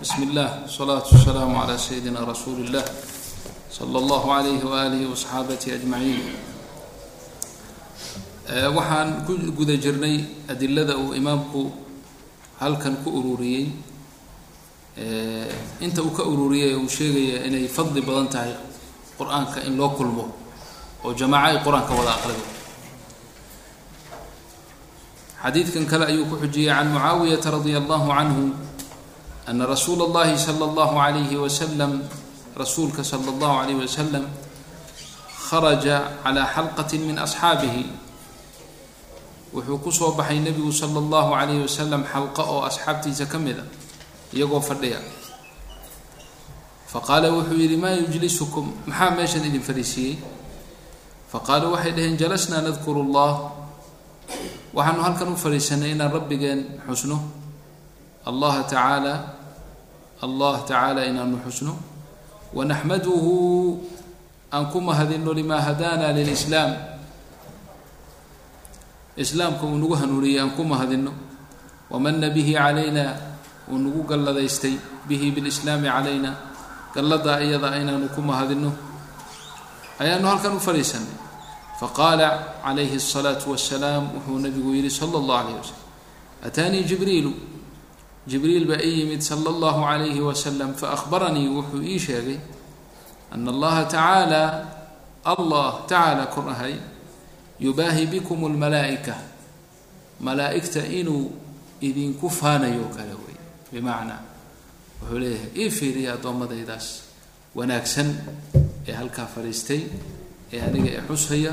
bsm اllah wsalaatu wasalaamu calaa sayidina rasuuli اllah sala allahu alayhi waalihi wasaxaabatihi ajmaciin waxaan ku guda jirnay adilada uu imaamku halkan ku ururiyey. Inta uu ka ururiyay uu sheegaya inay fadli badan tahay qur'aanka in loo kulmo oo jamaaco ay qur'aanka wada aqrido xadiidkan kale ayuu ku xujiyey can mucaawiyata radia allahu canhu ana rasuula اllahi salى اllahu alayhi wasalam rasuulka salى اllahu alayh wasalam kharaja calى xalqati min asxaabihi wuxuu kusoo baxay nebigu salى اllahu alayh wasalam xalqo oo asxaabtiisa ka mid a iyagoo fadhiya faqaala wuxuu yidhi maa yujlisukum maxaa meeshan idin fadhiisiiyey faqaaluu waxay dhaheen jalasnaa nadkuru اllah waxaanu halkan u fadhiisanay inaan rabbigeen xusno allaha tacaala allah tacaala inaanu xusno wanaxmaduhu aan ku mahadino limaa hadaana lilislaam islaamka uu nagu hanuuniyey aan ku mahadino wamana bihi calayna uu nagu galladaystay bihi bilislaami calayna galladaa iyada inaanu ku mahadino ayaanu halkan u fadhiisanay faqaala calayhi الsalaatu wasalaam wuxuu nabigu yihi sala اllah alayh wasalam ataanii jibriilu jibriil baa ii yimid sala اllahu alayhi wasalam faahbaranii wuxuu ii sheegay ana allaha tacaala allah tacaala kor ahay yubaahi bikum اlmalaa'ika malaa'igta inuu idinku faanayo kale wey. Bimacnaa wuxuu leeyahay ii fiiriya addoommadaydaas wanaagsan ee halkaa fadhiistay ee aniga ee xushaya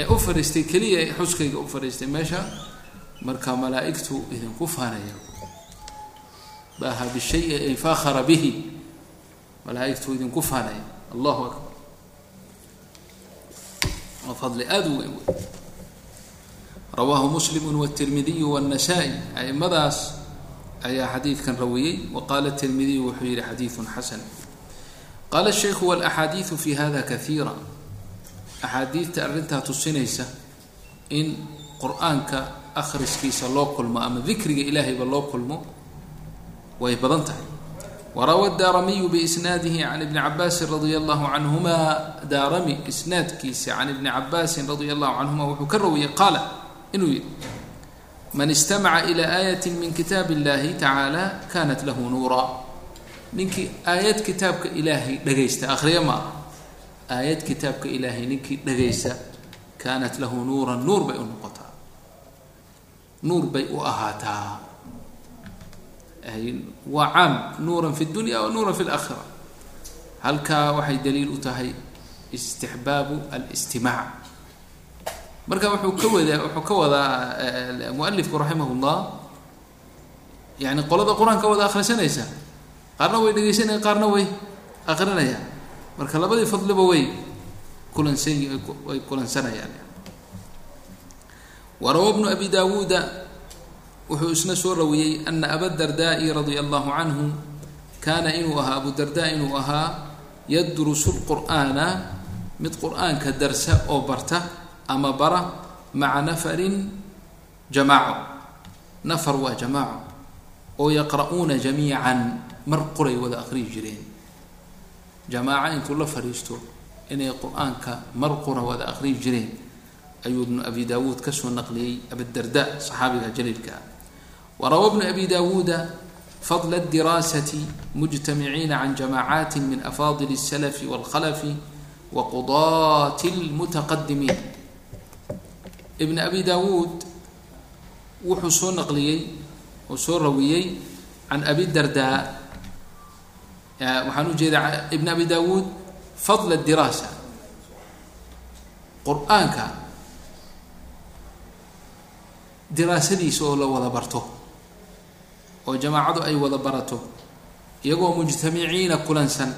ee u fadhiistay keliya ee xuskayga u fadhiistay meesha marka malaa'igtu idinku faanaya baaha bishayi ay faakhara bihi malaaigtu idinku faanaya allahu akbar waa fadli aada u weyn wey rawaahu muslimu wاtirmidiyu wالnasaa-i aimadaas ayaa xadiidkan rawiyey waqaala tirmidiyu wuxuu yihi xadiidu xasan qaala shaykhu wاlaxaadiidu fi hada kaiira axaadiidta arrintaa tusinaysa in qur-aanka akhriskiisa loo kulmo ama dikriga ilaahayba loo kulmo way badan tahay. Warawa daaramiyu biisnaadihi can ibni cabaasin radia allahu canhuma daarami isnaadkiisa can ibni cabaasin radia allahu canhuma wuxuu ka rawiyey qaala inuu yihi man istamaca ila aayati min kitaab illahi tacaala kanat lahu nuura. Ninkii aayad kitaabka ilaahay dhagaysta akhriya ma aha. Aayad kitaabka ilaahay ninkii dhagaysa kaanat lahu nuuran nuur bay u noqotaa. Nuur bay u ahaataa waa caam nuuran fi dunya nuuran fi laakhira halkaa waxay daliil u tahay istixbaabu alistimaac. Marka wuxuu ka wadaa wuxuu ka wadaa mualifku raximah llah yani qolada qur'aanka wada akhrisanaysa qaarna way dhegaysanaya qaarna way akrinayaan marka labadii fadliba way kulansan way kulansanayaan. Warawa bnu abi dawuuda wuxuu isna soo rawiyey ana abadardaai radia allahu canhu kaana inuu ahaa abudarda inuu ahaa yadrusu lqur'aana mid qur'aanka darsa oo barta ama bara maca nafarin jamaaco. Nafar waa jamaaco. Oo yaqra'uuna jamiican mar qoray wada aqriyi jireen. Jamaaco intuu la fadhiisto inay qur'aanka mar qura wada aqriyi jireen ayuu ibnu abi dawuud ka soo naqliyey abidarda saxaabiga jaliilka ah warawa bnu abi dawuuda fadla اdiraasati mujtamiciina can jamaacaati min afaadil الsalafi wاlkhalafi wa qudaati اlmutaqadimiin ibn abi dawuud wuxuu soo naqliyey oo soo rawiyey can abi darda waxaan u jeedaa ibn abi dawuud fadl diraasa qur-aanka diraasadiisa oo la wada barto oo jamaacadu ay wada barato iyagoo mujtamiciina kulansan.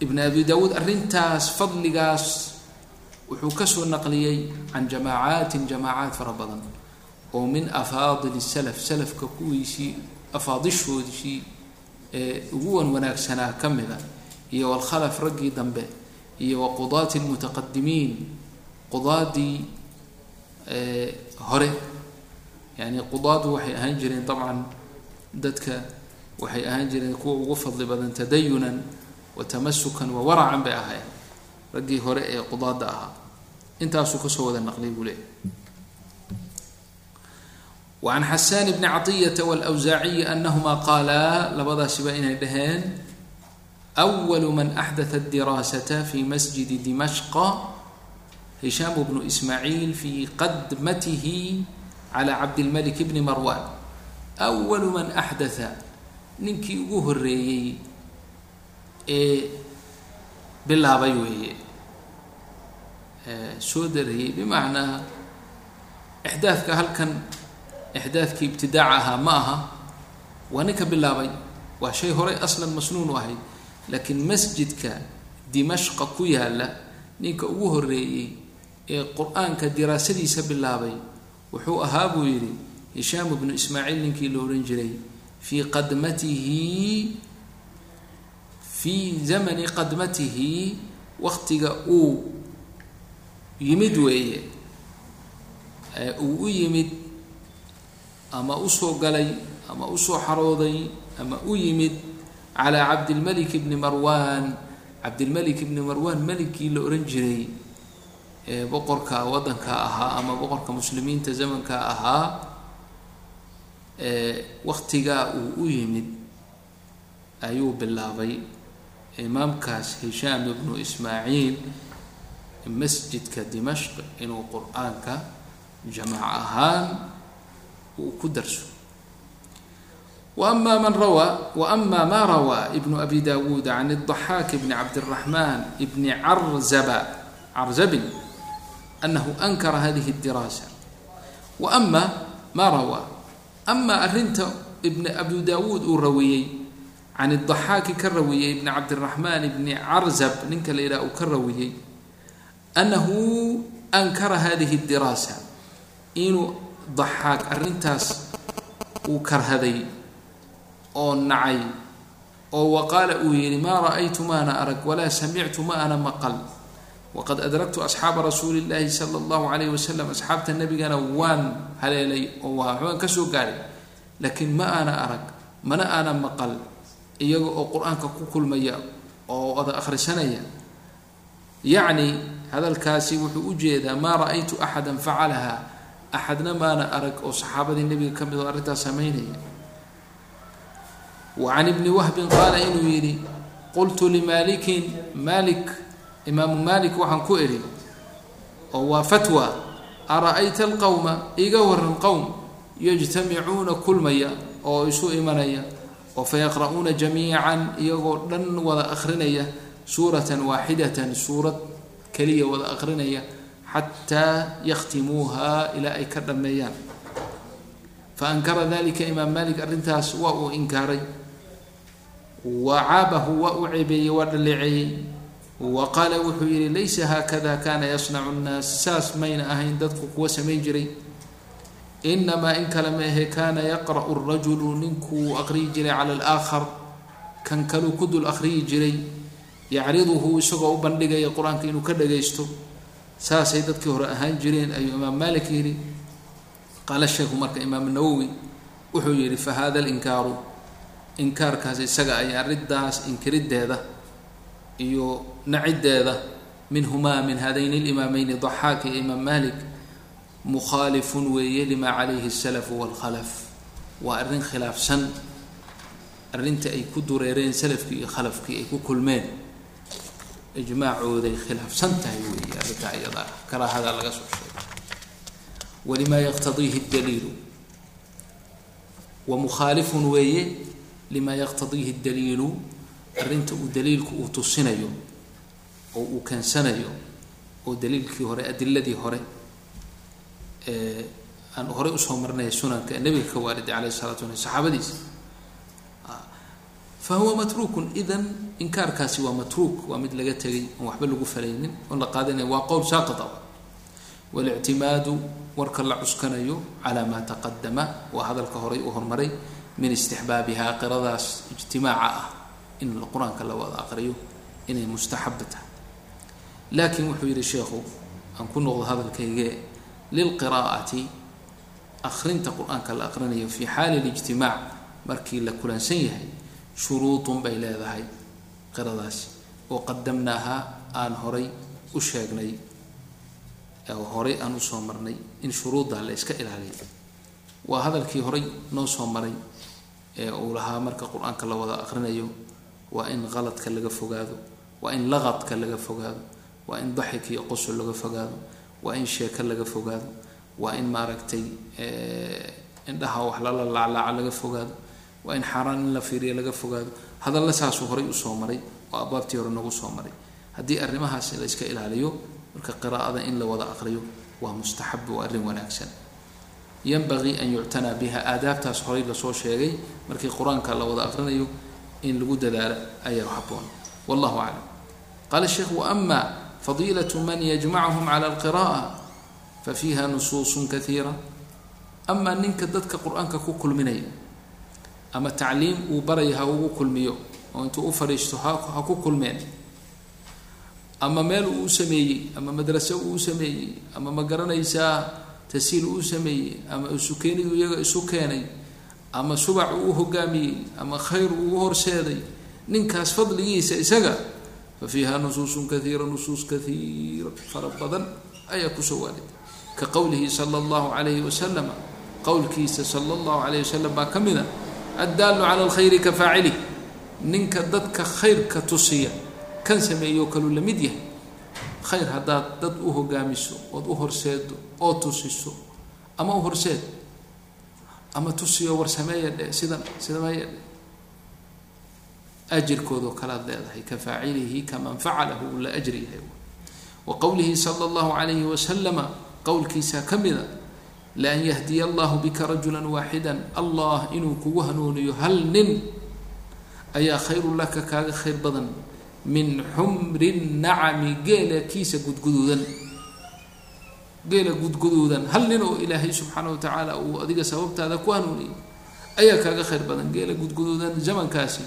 Ibn abi dawuud arrintaas fadligaas wuxuu ka soo naqliyey can jamaacaati jamaacaat fara badan oo min afaadil salaf salafka kuwiisii afaadishoodisii ee ugu wan wanaagsanaa ka mida iyo walkhalaf raggii dambe iyo wa qudaati lmutaqadimiin qudaadii hore yani qudaadu waxay ahaan jireen dabcan dadka waxay ahaan jireen kuwa ugu fadli badan tadayunan wa tamasukan wa waracan bay ahaayeen. Raggii hore ee qudaada ahaa. Intaasuu ka soo wada naqlay buu leeyahy waan xasaan bni caiyata wlwsaaciyi anahuma qaalaa labadaasiba inay dhaheen walu man axdaa diraasata fi masjidi dimashqa hishaam bnu ismaaciil fi qadmatihi calى cabdilmalik bni marwan awalu man axdatha ninkii ugu horeeyey ee bilaabay weeye soo darayey bimacnaa ixdaafka halkan ixdaafkii ibtidaac ahaa ma aha waa ninka bilaabay waa shay horay aslan masnuun u ahayd laakiin masjidka dimashqa ku yaalla ninka ugu horeeyey ee qur'aanka diraasadiisa bilaabay wuxuu ahaa buu yidhi hishaam bnu ismaaciil ninkii la odhan jiray fii qadmatihi fii zamani qadmatihi waktiga uu yimid weeye uu u yimid ama u soo galay ama u soo xarooday ama u yimid calaa cabdilmalik bni marwan cabdilmalik bni marwan melikii la ohan jiray boqorka waddanka ahaa ama boqorka muslimiinta zamanka ahaa waktigaa uu u yimid ayuu bilaabay imaamkaas hishaam ibnu ismaaciil masjidka dimashq inuu qur-aanka jamac ahaan uu ku darso وأma man rawى وأma ma rawى بن أbi dawuud عن الضحاك بن cabdالرحمن بن عرزب anahu ankara hadihi diraasa wa ama maa rawaa ama arinta ibn abu daawuud uu raweeyey can idaxaaki ka raweeyey ibni cabdiraxmaan ibni carzab ninka la yidhaha uu ka raweeyey anahu ankara hadihi diraasa inuu daxaak arrintaas uu karhaday oo nacay oo waqaala uu yidhi maa ra'aytu maana arag walaa samictu ma ana maqal waqad adraktu asxaaba rasuuli llaahi sala allahu calayh wasalam asxaabta nebigana waan haleelay oo waan ka soo gaadhay laakiin ma ana arag mana ana maqal iyaga oo qur'aanka ku kulmaya oo wada akhrisanaya yacni hadalkaasi wuxuu u jeedaa maa ra'aytu axada facalaha axadna maana arag oo saxaabadii nebiga ka mid oo arrintaas samaynaya wa can ibni wahbin qaala inuu yidhi qultu limaalikin maalik imaamu maalik waxaan ku idhi oo waa fatwa ara-ayta alqowma iga waran qowm yajtamicuuna kulmaya oo isu imanaya oo fayaqra'uuna jamiican iyagoo dhan wada akhrinaya suuratan waaxidatan suurad keliya wada akhrinaya xataa yakhtimuuha ilaa ay ka dhammeeyaan. Faankara dalika imaam malik arrintaas waa uu inkaaray. Wacaabahu waa uu ceebeeyey waa dhaleeceeyey wa qaala wuxuu yihi laysa haakada kana yasnacu nnaas saas mayna ahayn dadku kuwa samayn jiray inamaa in kale maahe kaana yaqra'u rajulu ninkuu aqriyi jiray cala alaakhar kan kaluu ku dul aqriyi jiray yacriduhu isagoo u bandhigaya qur'aanka inuu ka dhagaysto saasay dadkii hore ahaan jireen ayuu imaam malik yidhi qaala sheekhu marka imaam nawowi wuxuu yihi fa hada linkaaru inkaarkaas isaga ay arrintaas inkiriddeeda iyo naciddeeda minhumaa min hadayni limaameyni daxaak iyo imaam malik mukhaalifun weeye limaa calayhi asalafu waalkhalaf waa arrin khilaafsan arrinta ay ku dureereen salafkii iyo khalafkii ay ku kulmeen. Ijmaacooday khilaafsan tahay weeye arrintaa iyada ah karaahada laga soo sheegay. Walimaa yaqtadiihi daliilu wa mukhaalifun weeye limaa yaqtadiihi daliilu arrinta uu daliilku uu tusinayo oo uu keensanayo oo daliilkii hore adiladii hore aan horey u soo marnay sunanka nabiga ka waariday alayh isalatu waala saxaabadiisa fa huwa matruukun idan inkaarkaasi waa matruuk waa mid laga tegay oon waxba lagu falaynin oon la qaadanaya waa qowl saaqita walictimaadu warka la cuskanayo calaa maa taqadama waa hadalka horay u hormaray min istixbaabihaa qiradaas ijtimaaca ah in qur'aanka la wada aqriyo inay mustaxaba tahay. Laakiin wuxuu yihi sheekhu aan ku noqdo hadalkayge lilqiraa'ati akrinta qur'aanka la aqrinayo fi xaali lijtimaac markii la kulansan yahay shuruudun bay leedahay qiradaasi. Oo qadamnaaha aan horay u sheegnay horay aan u soo marnay in shuruuddaa la iska ilaaliyo. Waa hadalkii horay noo soo maray ee uu lahaa marka qur'aanka la wada aqrinayo waa in qaladka laga fogaado. Waa in laqadka laga fogaado. Waa in daxik iyo qosol laga fogaado. Waa in sheeko laga fogaado. Waa in maaragtay indhaha wax lala laaclaaca laga fogaado. Waa in xaaraan in la fiiriya laga fogaado. Hadalla saasuu horay u soo maray oo abwaabtii hore nagu soo maray. Haddii arrimahaasi la iska ilaaliyo marka qiraa'ada in la wada aqriyo waa mustaxab waa arrin wanaagsan. Yanbagii an yuctanaa biha aadaabtaas horay la soo sheegay markii qur'aanka la wada aqrinayo in lagu dadaalo ayaa haboon wallahu aclam. Qaala sheekh waama fadiilat man yajmachum cala alqira'a fafiiha nusuusun kaiira amaa ninka dadka qur'aanka ku kulminaya ama tacliim uu baraya ha ugu kulmiyo oo intuu u fadhiisto ha ku kulmeen ama meel uu u sameeyey ama madraso uu u sameeyey ama ma garanaysaa tasiil uu sameeyey ama isukeenidu iyaga isu keenay ama subac uu u hogaamiyey ama khayr uu u horseeday ninkaas fadligiisa isaga fa fiiha nusuusun kaiira nusuus kaiira fara badan ayaa ku soo waarid ka qowlihi sala allahu calayhi wasalam qowlkiisa sala allahu calayh wasalam baa ka mid a addaalu cala alkhayri ka faacili. Ninka dadka khayrka tusiya kan sameeyo kaluu la mid yahay. Khayr haddaad dad u hogaamiso ood u horseedo oo tusiso ama u horseed ama tusiyo war sameeya dhe sidan sameeya dhe ajirkoodoo kalead leedahay ka faacilihi kaman facalahu uu la ajri yahay. Wa qowlihi sala allahu calayhi wasalama qowlkiisaa ka mida laan yahdiya allahu bika rajula waaxida allah inuu kugu hanuuniyo hal nin ayaa khayrun laka kaaga khayr badan min xumri nacami geela kiisa gudguduudan geela gudguduudan hal nin oo ilaahay subxaana wa tacaala uu adiga sababtaada ku hanuuniyay ayaa kaaga khayr badan. Geela gudguduudan zamankaasi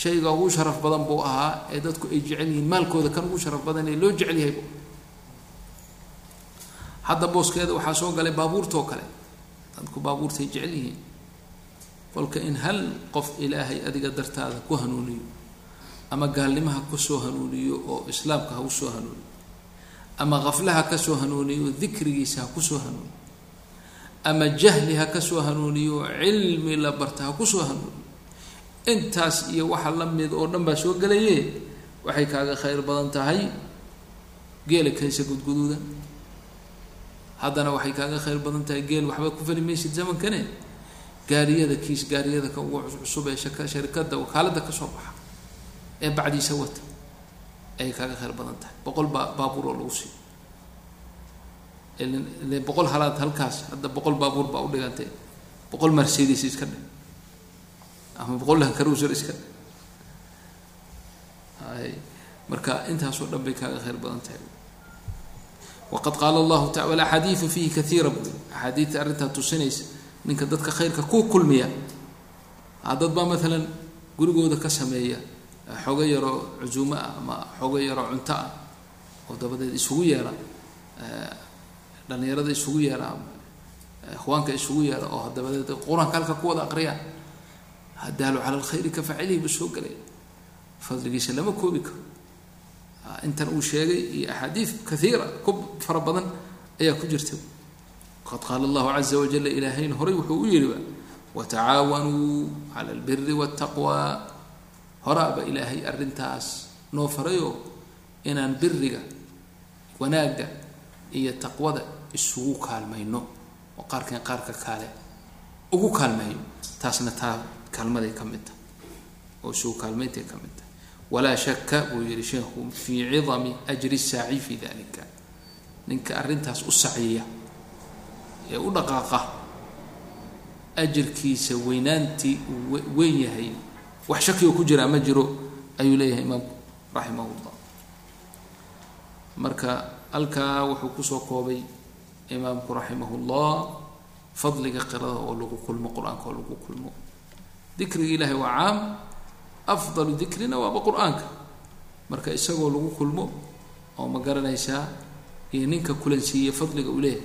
shayga ugu sharaf badan buu ahaa ee dadku ay jecel yihiin. Maalkooda kan ugu sharaf badan ee loo jecel yahay hadda booskeeda waxaa soo galay baabuurtoo kale. Dadku baabuurtay jecel yihiin. Kolka in hal qof ilaahay adiga dartaada ku hanuuniyo ama gaalnimaha ku soo hanuuniyo oo islaamka ha u soo hanuuniyo ama kaflaha ka soo hanuuniyo dikrigiisa ha ku soo hanuuniyo. Ama jahli ha ka soo hanuuniyo cilmi la barta ha ku soo hanuuniyo. Intaas iyo waxa la mid oo dhan baa soo gelaye waxay kaaga khayr badan tahay geela kaysa gudguduuda. Haddana waxay kaaga khayr badan tahay geel waxba ku fali maysid zamankane. Gaariyada kiis gaariyada ka ugu cusub ee shaka sharikada wakaalada ka soo baxa ee bacdiisa wata ayay kaaga khayr badan tahay. Boqol baa baabuur oo lagu siiyo. Ile boqol halaad halkaas hadda boqol baabuur baa udhigantay boqol mercedes iska dhig. Ama boqol lankaruser iska dhig. Ay marka intaasoo dhan bay kaaga khayr badan tahay. Waqad qaala allahu ta walaxaadiidu fiihi kaiira buu axaadiidta arrintaa tusinaysa ninka dadka khayrka ku kulmiya. Dad baa maalan gurigooda ka sameeya xoogo yaroo cusuumo ah ama xoogo yaroo cunto ah oo dabadeed isugu yeera dhalinyarada isugu yeera ama ikhwaanka isugu yeera oo dabadeed qur'aanka halka ku wada aqriyaan hadaalu cala alkhayri ka facilihi buu soo gelay fadligiisa lama koobi karo. Intan uu sheegay iyo axaadiid kaiira ku fara badan ayaa ku jirta. Qad qaala allahu caza wajala ilaahayna horay wuxuu u yihiba watacaawanuu cala albiri waataqwa horaaba ilaahay arrintaas noo farayoo inaan biriga wanaagga iyo taqwada isugu kaalmayno oo qaarkan qaarka kaale ugu kaalmeeyo taasna taa kaalmaday ka mid tahay oo isugu kaalmayntay ka mid tahay. Walaa shaka buu yihi sheekhu fii cidami ajri saaci fi dalika ninka arrintaas u saciya ee u dhaqaaqa ajirkiisa weynaantii weyn yahay wax shakioo ku jiraa ma jiro ayuu leeyahay imaamku raximah llah marka halkaa wuxuu ku soo koobay imaamku raximah llah fadliga qirada oo lagu kulmo qur'aanka oo lagu kulmo. Dikriga ilaahay waa caam afdalu dikrina waaba qur'aanka. Marka isagoo lagu kulmo oo ma garanaysaa iyo ninka kulansiiye fadliga uu leeyahay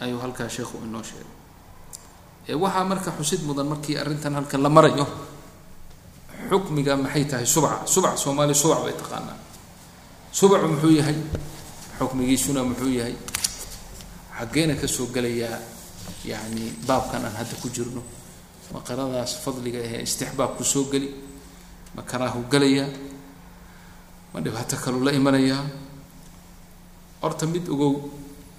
ayuu halkaa sheekhu inoo sheegay. Waxaa marka xusid mudan markii arrintan halkan la marayo xukmiga maxay tahay subca subc soomaaliya subc bay taqaanaa. Subcu muxuu yahay? Xukmigiisuna muxuu yahay? Xaggeena ka soo gelayaa yani baabkan aan hadda ku jirno. Maqaradaas fadliga ahee istixbaab ku soo geli? Ma karaahu gelayaa ma dhibaato kaluu la imanayaa? Horta mid ogow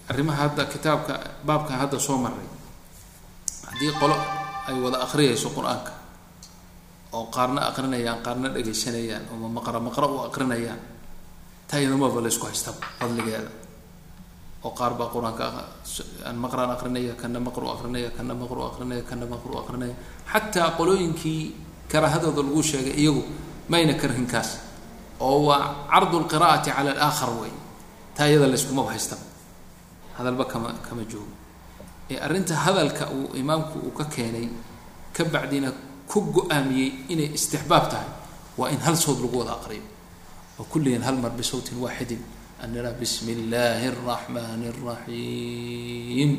arrimaha hadda kitaabka baabkan hadda soo maray haddii qolo ay wada akhriyayso qur'aanka oo qaarna aqrinayaan qaarna dhegaysanayaan ooma maqra maqra u aqrinayaan taa iyadamaba la isku haystaba fadligeeda. Oo qaar baa qur'aanka aan maqraan aqrinaya kana maqru aqrinaya kana maqru aqrinaya kana maqru aqrinaya xataa qolooyinkii karaahadooda lagu sheegay iyagu mayna karhinkaas oo waa cardu lqira'ati cala alaakhar wey. Taa iyada la iskumaba haystaba hadalba kama kama joogo. Ee arrinta hadalka uu imaamku uu ka keenay ka bacdina ku go'aamiyey inay istixbaab tahay waa in hal sawd lagu wada aqriyo. Oo kulligan hal mar bisawtin waaxidin. An nira bismi illaahi araxmani araxiim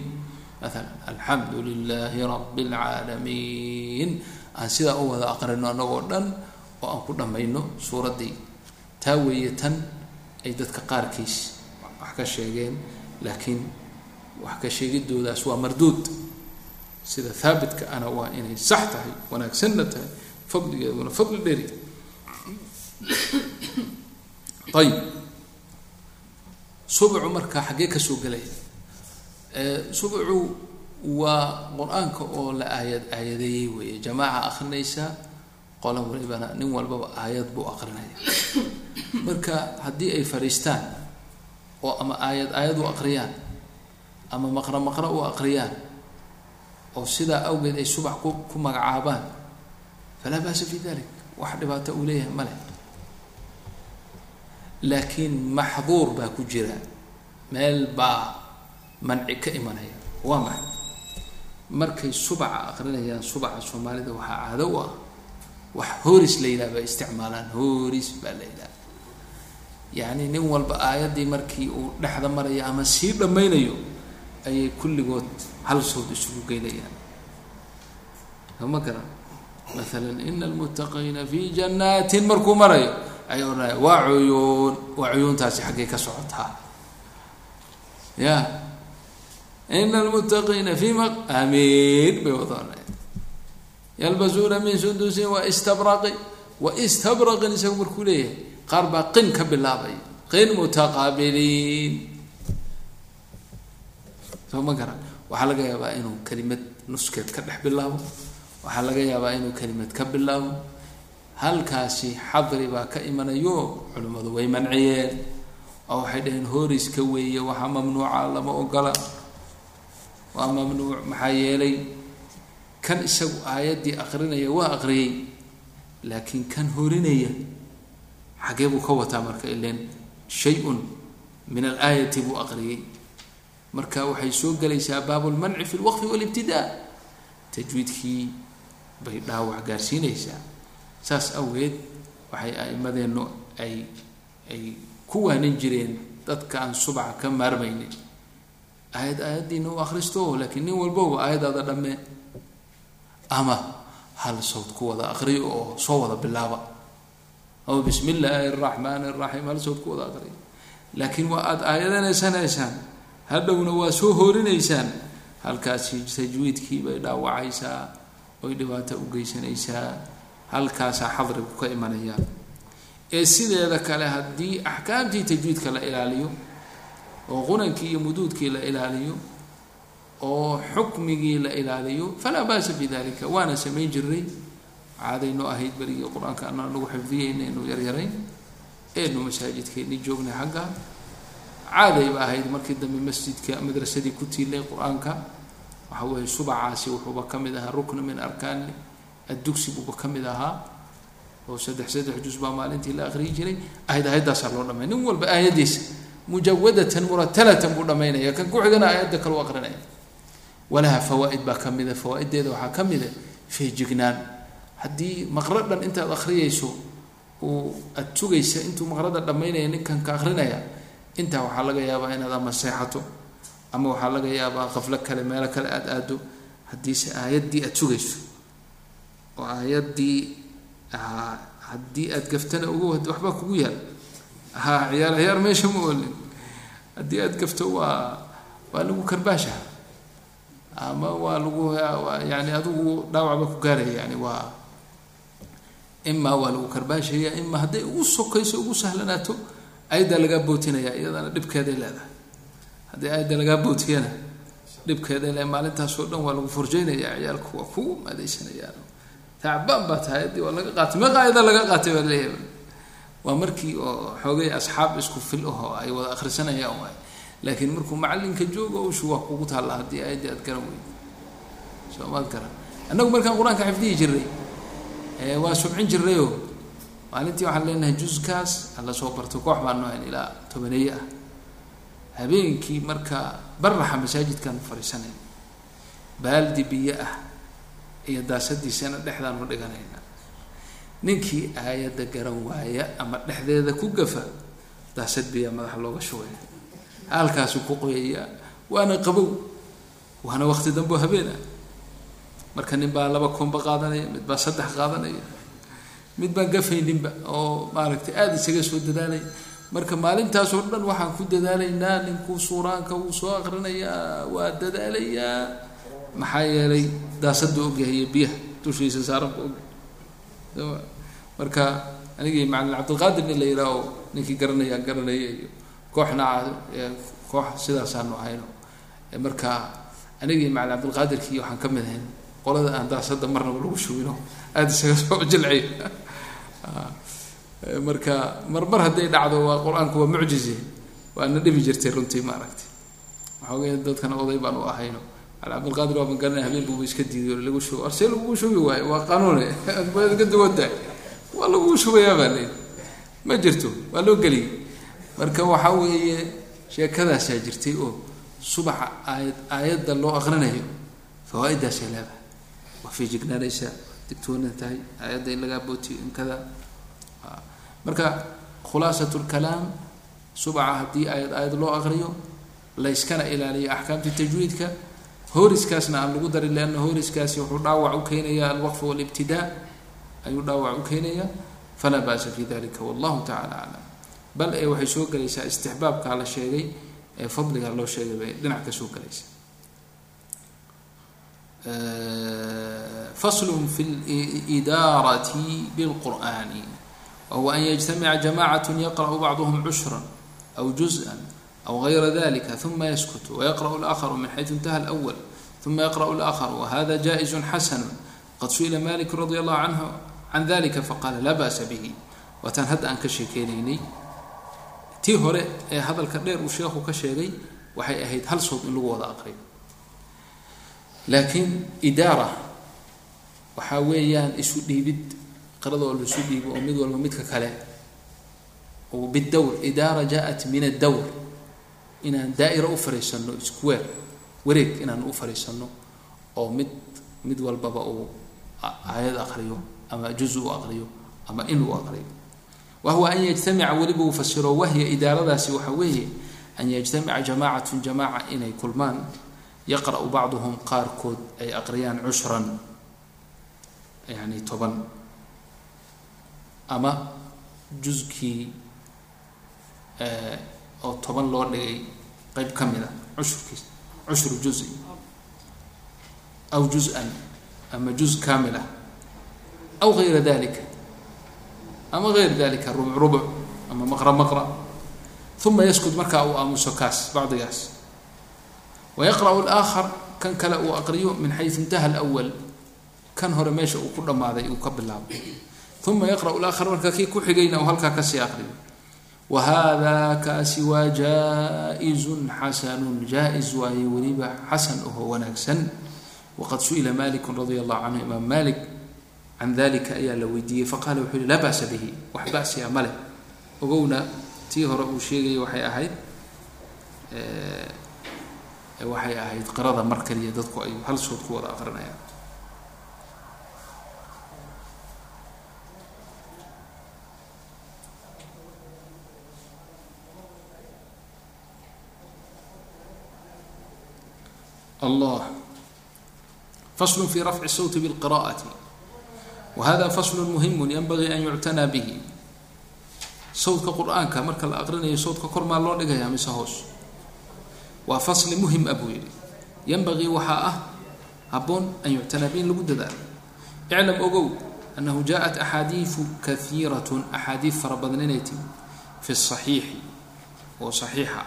maala alxamdu lilaahi rabi اlcaalamiin aan sidaa u wada aqrino annagoo dhan oo aan ku dhammayno suuraddii. Taa weeye tan ay dadka qaarkiis wax ka sheegeen laakiin wax ka sheegidoodaas waa marduud sida haabitka ana waa inay sax tahay wanaagsanna tahay fadligeeduna fadli dheri ayib subcu marka xaggee ka soo gelaya subcu waa qur'aanka oo la aayad aayadeeyey weeye. Jamaaca akrinaysa qola walibana nin walbaba aayad buu aqrinaya. Marka haddii ay fadhiistaan oo ama aayad aayad u aqriyaan ama maqra maqra u aqriyaan oo sidaa awgeed ay subax ku ku magacaabaan falaa ba'sa fi dalik wax dhibaato uu leeyahay ma leh. Laakiin maxduur baa ku jira. Meel baa manci ka imanaya. Waa maxay? Markay subaca aqrinayaan subaca soomaalida waxaa caado u ah. Wax hooris la yidhaha bay isticmaalaan. Hooris baa la yidhaha. Yacni nin walba aayaddii markii uu dhexda marayo ama sii dhammaynayo ayay kulligood hal sawd isugu geynayaan. Soma garan maalan ina almuttaqiina fi jannaatin markuu marayo ayay odhanaya waa cuyuun waa cuyuuntaasi xaggay ka socotaa. Ya. Ina almuttaqiina fi ma amiin bay wada odhanaya yalbasuuna min sundusin wa istabraqi wa istabraqin isagu markuu leeyahay qaar baa qin ka bilaabaya qin mutaqaabiliin soo ma garan? Waxaa laga yaabaa inuu kelimad nuskeed ka dhex bilaabo. Waxaa laga yaabaa inuu kelimad ka bilaabo. Halkaasi xadri baa ka imanayo culimmadu way manciyeen. Oo waxay dhaheen hooriska weeye waxaa mamnuuca lama ogola. Waa mamnuuc maxaa yeelay kan isagu aayaddii aqrinaya waa aqriyey laakiin kan horinaya xagee buu ka wataa marka ilen shay-un min alaayati buu aqriyey marka waxay soo gelaysaa baabu lmanci fi lwaqfi walibtidaa tajwiidkii bay dhaawac gaarsiinaysaa. Saas awgeed waxay a'imadeennu ay ay ku waanin jireen dadka aan subaca ka maarmaynin. Aayad aayaddiina u akhristo laakiin nin walboba aayadaada dhammee ama hal sawd ku wada aqriyo oo soo wada bilaaba. Ama bismi illaahi araxmaani araxiim hal sawd ku wada aqriyo laakiin waa aada aayadanaysanaysaan hadhowna waa soo hoorinaysaan. Halkaasi tajwiidkii bay dhaawacaysaa oy dhibaato u geysanaysaa halkaasaa xadrigu ka imanayaan ee sideeda kale haddii axkaamtii tajwiidka la ilaaliyo oo qunankii iyo muduudkii la ilaaliyo oo xukmigii la ilaaliyo falaa ba'sa bi dalika waana samayn jirnay caadaynoo ahayd berigii qur'aanka ana nagu xifdiyeyna inu yaryarayn. Eenu masaajidkeennii joognay xagga caadayba ahayd markii dambe masjidka madrasadii ku tiilay qur'aanka. Waxa weeye subacaasi wuxuuba ka mid ahaa rukna min arkaani addugsi buuba ka mid ahaa. Oo saddex saddex juz baa maalintii la aqriyi jiray. Aayad aayaddaasaa loo dhamay nin walba aayaddiisa mujawadatan muratalatan buu dhamaynaya. Kan ku-xigana aayadda kale u walaha fawaa-id baa ka mida waxaa ka feejignaan haddii maqro dhan intaad akhriyayso uu aada sugaysa intuu maqrada dhammaynaya ninkan ka akrinaya intaa waxaa laga yaabaa inaad ama seexato ama waxaa laga yaabaa qaflo kale meelo kale aada aado haddiise aayaddii aada sugayso. Oo aayaddii haddii aada gaftana ugu waxbaa kugu yaal. Ha ciyaar ciyaar meesha ma olin haddii aada gafto waa waa lagu karbaasha. Ama waa lagu yani adigu dhaawacba ku gaaraya yani waa imaa waa lagu karbaashaya imaa hadday ugu sokayso ugu sahlanaato ayaddaa lagaa bootinaya iyadana dhibkeeday leedahay. Haddii ayadda lagaa bootiyana dhibkeeday leedahay maalintaasoo dhan waa lagu forjeynaya ciyaalku waa kugu maadaysanayaan tacbaan baa tahay addii waa laga qaatay meeqa ayada laga qaatay baa leeyahay. Waa markii oo xoogay asxaab isku fil aho ay wada akhrisanayaan waay. Laakiin markuu macalinka joogo ushu waa kugu taalla haddii ayaddii aad garan weyd. Soo maad garan annagu markaan qur'aanka xifdihi jiray waa subcin jirayoo maalintii waxaan leenahay juskaas hala soo barto koox baan noohayn ilaa tobaneeye ah. Habeenkii marka baraxa masaajidkaan fadhiisanay baaldi biyo ah iyo daasadiisana dhexdaanu dhiganayna ninkii aayadda garan waaya ama dhexdeeda ku gafa daasad biyaa madaxa looga shugaya halkaasuu ku qoyayaa waana qabow waana waqti dambo habeen ah. Marka nin baa laba koomba qaadanaya mid baa saddex qaadanaya mid baan gafayninba oo maaragtay aada isaga soo dadaalaya marka maalintaasoo dhan waxaan ku dadaalaynaa ninkuu suuraanka wuu soo aqrinayaa waa dadaalayaa. Maxaa yeelay daasadu ogyahay biyaha dushiisa saaranku og marka anigii macalin cabdilqaadir nin la yidhaaho ninkii garanaya garanaya iyo kooxna koox sidaasaanu ahayno. Marka anigii macalin cabdilqaadirkii waxaan ka mid ahayn qolada aan daasada marnaba lagu shubino aada isaga soo jilciy marka marmar hadday dhacdo waa qur'aanku waa mucjize waana dhibi jirtay runtii maaragtay. Waxaogay dadkana oday baan u ahayno. Cabdilqaadir waa magaranay habeen buuba iska diiday lagu shubo. Arsee lagugu shubi waayo waa qanuune. Ka duwantahay waa lagugu shubayaa baa leyi ma jirto waa loo geliyay marka waxaa weeye sheekadaasaa jirtay oo subaxa aayad aayadda loo aqrinayo fawaa-iddaasay leedahay. Waa fiijignaanaysaa digtoona tahay aayadda in lagaa bootiyo in kada marka khulaasat lkalaam subaxa haddii aayad aayad loo aqriyo layskana ilaaliyo axkaamta tajwiidka horiskaasna aan lagu darin leanna horiskaasi wuxuu dhaawac u keenayaa alwaqf walibtidaa ayuu dhaawac u keenayaa falaa ba'sa fi dalika wallahu tacala aclam bal ee waxay soo gelaysaa istixbaabkaa la sheegay ee fadliga loo sheegay bay dhinac ka soo gelaysa fasl fi lidaarati bilqur'ani wahuwa an yajtamica jamacatu yaqra'u bacduhum cushran aw juz-an aw gayra dalika uma yaskutu wayaqra'u laaharu min xayu intaha alwal uma yaqra'u laakharu wahada jaa-izun xasanu qad su'ila maliku radi allahu canhu can dalika faqaala laa ba'sa bihi waa taan hadda aan ka sheekeynaynay tii hore ee hadalka dheer uu sheekhu ka sheegay waxay ahayd hal sood in lagu wada aqriyo laakiin idaara waxaa weeyaan isu dhiibid qirada oo laisu dhiibo oo mid walba midka kale. Bidawr idaara jaa-at min addawr. Inaan daa'ira u fariisanno square wareeg inaan u fariisanno oo mid mid walbaba uu aayad aqriyo ama juz u aqriyo ama in uu aqriyo. Wahuwa an yajtamica weliba uu fasiro wahya idaaradaasi waxa weeye an yajtamica jamaacatun jamaaca inay kulmaan. Yaqra'u bacduhum qaarkood ay aqriyaan cushran yani toban ama juskii oo toban loo dhigay qeyb ka mid a cushurkiis cushru juzi aw juz-an ama juz kaamil ah aw gayra dalika ama gayr dalika rubuc rubuc ama maqra maqra uma yaskut markaa uu aamuso kaas bacdigaas. Wayaqra'u alaakhar kan kale uu aqriyo min xayu intaha alwal kan hore meesha uu ku dhammaaday uu ka bilaabo uma yaqra'u alaakhar marka kii ku xigayna uu halkaa ka sii aqriyo wa hada kaasi waa jaa-izun xasanun jaa-is waaye weliba xasan oho wanaagsan waqad su'ila maliku radia allahu canhu imaam malik can dalika ayaa la weydiiyey faqala wuxuu yihi laa ba'sa bihi wax ba'siya ma leh ogowna tii hore uu sheegayay waxay ahayd waxay ahayd qirada mar dadku ay hal sood ku wada aqrinayaan allah faslu fi rafci sawti bilqira'ati wa hada faslun muhimun yanbagii an yuctanaa bihi sawdka qur'aanka marka la aqrinayo sawdka kor maa loo dhigaya mise hoos waa fasli muhiim a buu yidhi yanbagii waxaa ah habboon an yuctanaa bihi in lagu dadaalo iclam ogow annahu jaaءat axaadiiu kaiirat axaadiid fara badan inay timi fi saxiixi oo saxiixa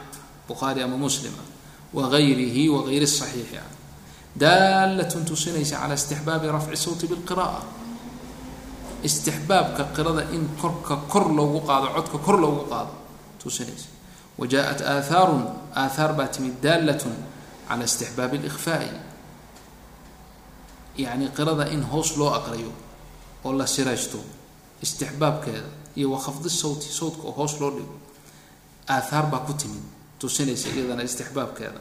bukhaari ama muslima wagayrihi wagayri الصaxiixi ah daalat tusinaysa calى istixbaabi rafci sawti bاlqiraءة istixbaabka qirada in korka kor loogu qaado codka kor loogu qaado tusinaysa wa jaءat aahaaru aathaar baa timid daalat calى istixbaabi اlإkhfaaءi yacni qirada in hoos loo aqriyo oo la siraysto istixbaabkeeda iyo wakhafdi sawti sawtka oo hoos loo dhigo aathaar baa ku timid tusinaysa iyadana istixbaabkeeda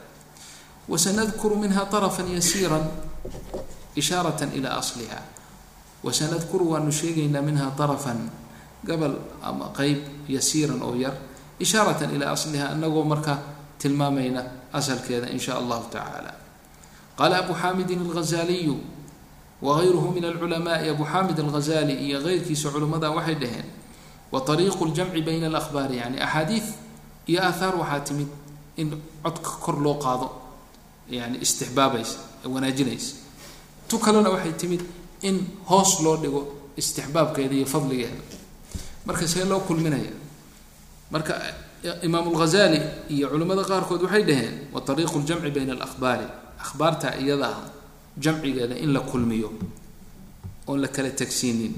wasanadkuru minha طarafا yasiira ishaaraة ilى asliha wasanadkuru waanu sheegaynaa minha طarafan gabal ama qeyb yasiiran oo yar ishaaratan ilaa asliha inagoo marka tilmaamayna asalkeeda in sha allahu tacaala qaala abu xaamidin alghazaliyu wagayruhu min alculamaai abu xaamid alghazali iyo keyrkiisa culimmada waxay dhaheen wa طariiqu اljamci bayna alahbaari yani axaadiid iyo aathaar waxaa timid in codka kor loo qaado yani istixbaabaysa wanaajinaysa. Tu kalena waxay timid in hoos loo dhigo istixbaabkeeda iyo fadligeeda. Marka see loo kulminaya marka e, imaam lghazali iyo culimmada qaarkood waxay dhaheen wa ariiqu ljamci bayna alahbaari ahbaarta iyada ah jamcigeeda in la kulmiyo oon la kala tegsiinin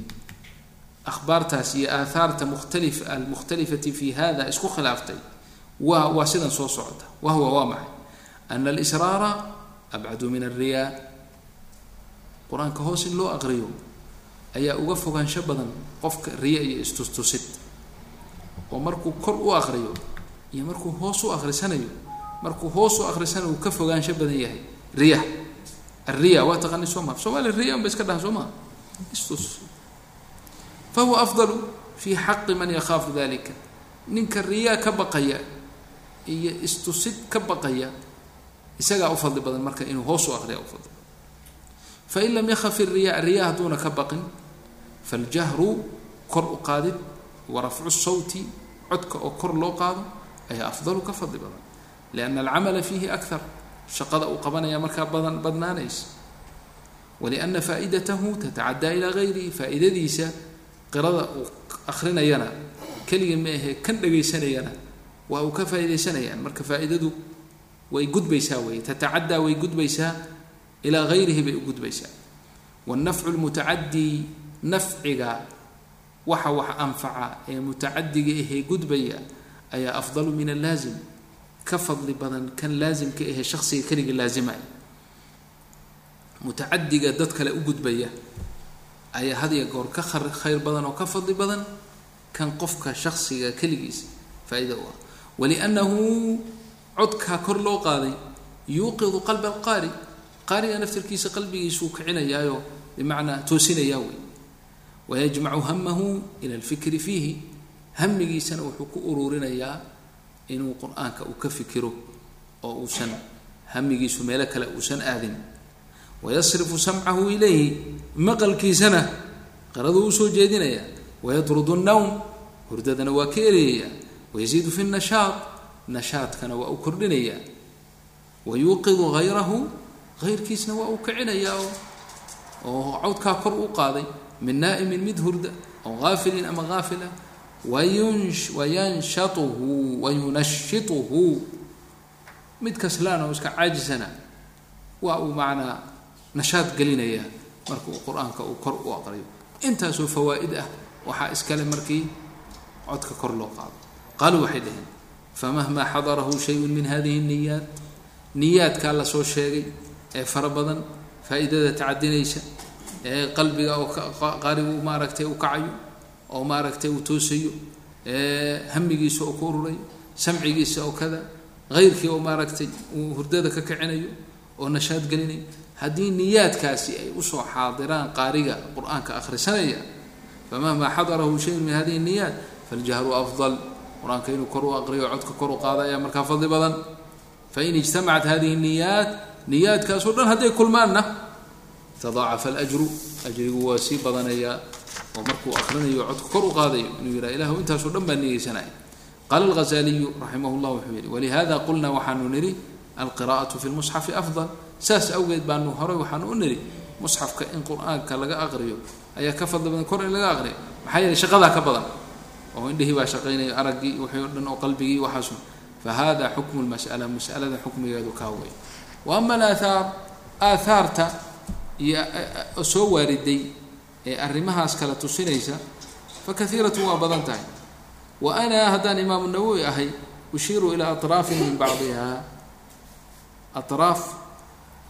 ahbaartaas iyo aathaarta mukhtalif almukhtalifati fi hada isku khilaaftay waa waa sidan soo socota. Wahwa waa maxay? Ana alisraara abcadu min alriyaa qur'aanka hoos in loo aqriyo ayaa uga fogaansho badan qofka riya iyo istustusid. Oo markuu kor u aqriyo iyo markuu hoos u aqrisanayo markuu hoos u aqrisanayo uu ka fogaansho badan yahay riya. Alriya waa taqaani soo maa somaaliya riya un iska dhaha soo istus. Fahuwa afdalu fi xaqi man yakhaafu dalika ninka riyaa ka baqaya iyo istusid ka baqaya isagaa u fadli badan marka inuu hoos u aqriya u fadli badan. Fain lam yakaf riya riya hadduuna ka baqin faljahru kor u qaadid wa rafcu sawti codka oo kor loo qaado ayaa afdalu ka fadli badan. Lianna alcamala fiihi akar shaqada uu qabanaya markaa badan badnaanaysa. Walianna faaidatahu tatacaddaa ilaa gayrihi faa'iidadiisa qirada uu akrinayana keligii ma ahee kan dhagaysanayana waa uu ka faaidaysanayaan marka faa'iidadu way gudbaysaa wey tatacaddaa way gudbaysaa ilaa gayrihi bay u gudbaysaa. Wannafcu lmutacadii nafciga waxa wax anfaca ee mutacadiga ahee gudbaya ayaa afdalu min allaazim. Ka fadli badan kan laasimka ahee shaksiga keliga laazimaya mutacadiga dad kale u gudbaya ayaa hadiya goor ka khayr badan oo ka fadli badan kan qofka shaksiga keligiisa faa-ida u ah waliannahu codkaa kor loo qaaday yuuqidu qalba alqaari qaariga naftarkiisa qalbigiisuu kicinayaayo bimacnaa toosinayaa wey wayajmacu hamahu ila alfikri fiihi hamigiisana wuxuu ku ururinayaa inuu qur'aanka uu ka fikiro oo uusan hamigiisu meelo kale uusan aadin wayasrifu samcahu ilayhi maqalkiisana qaraduu u soo jeedinayaa wayatrudu nnawm hurdadana waa ka ereyayaa wayaziidu fi nashaad nashaadkana waa uu kordhinayaa wayuuqidu hayrahu hayrkiisna waa uu kicinayaa oo cawdkaa kor u qaaday min naa'imin mid hurda oo haafilin ama haafila wayanshatuhu wayunashituhu mid kaslaan oo iska caajisana waa uu macnaa nashaad gelinayaa marka uu qur'aanka uu kor u aqriyo intaasoo fawaa'id ah waxaa iskale markii codka kor loo qaado qaaluu waxay dhaheen famahmaa xadarahu shayun min hadihi niyaat niyaadkaa la soo sheegay ee fara badan faa-iidada tacadinaysa ee qalbiga oo qaarigu maaragtay u kacayo oo maaragtay uu toosayo ee hamigiisa oo ku ururayo samcigiisa oo kada hayrkii oo maaragtay uu hurdada ka kicinayo oo nashaad gelinayo haddii niyaadkaasi ay u soo xaadiraan qaariga qur'aanka akhrisanaya famahmaa xadarahu shayun min hadihi niyaat faljahru afdal qur'aanka inuu kor u aqriyo codka kor u qaada ayaa markaa fadli badan. Fain ijtamacat hadihi niyaat niyaadkaasoo dhan hadday kulmaanna tadaacafa alajru ajrigu waa sii badanayaa oo markuu akrinayo codka kor u qaadayo inuu yidhaha ilahu intaasoo dhan baa niyeysanaya qaala alghazaliyu raximah llah wuxuu yihi walihada qulnaa waxaanu nidhi alqira'atu fi lmusxafi afdal. Saas awgeed baanu horey waxaanu u nidhi musxafka in qur'aanka laga aqriyo ayaa ka fadli badan kor in laga aqriyo. Maxaa yeeley shaqadaa ka badan oo indhihii baa shaqaynayo araggii wixii o dhan oo qalbigii waxaasu. Fahada xukmu lmas'ala mas'alada xukmigeedu kaa wey wa ama alaathaar aathaarta iyo soo waariday ee arrimahaas kala tusinaysa fa kaiiratun waa badan tahay. Wa ana haddaan imaamu nawowi ahay ushiiru ilaa atraafin min bacdiha. Atraaf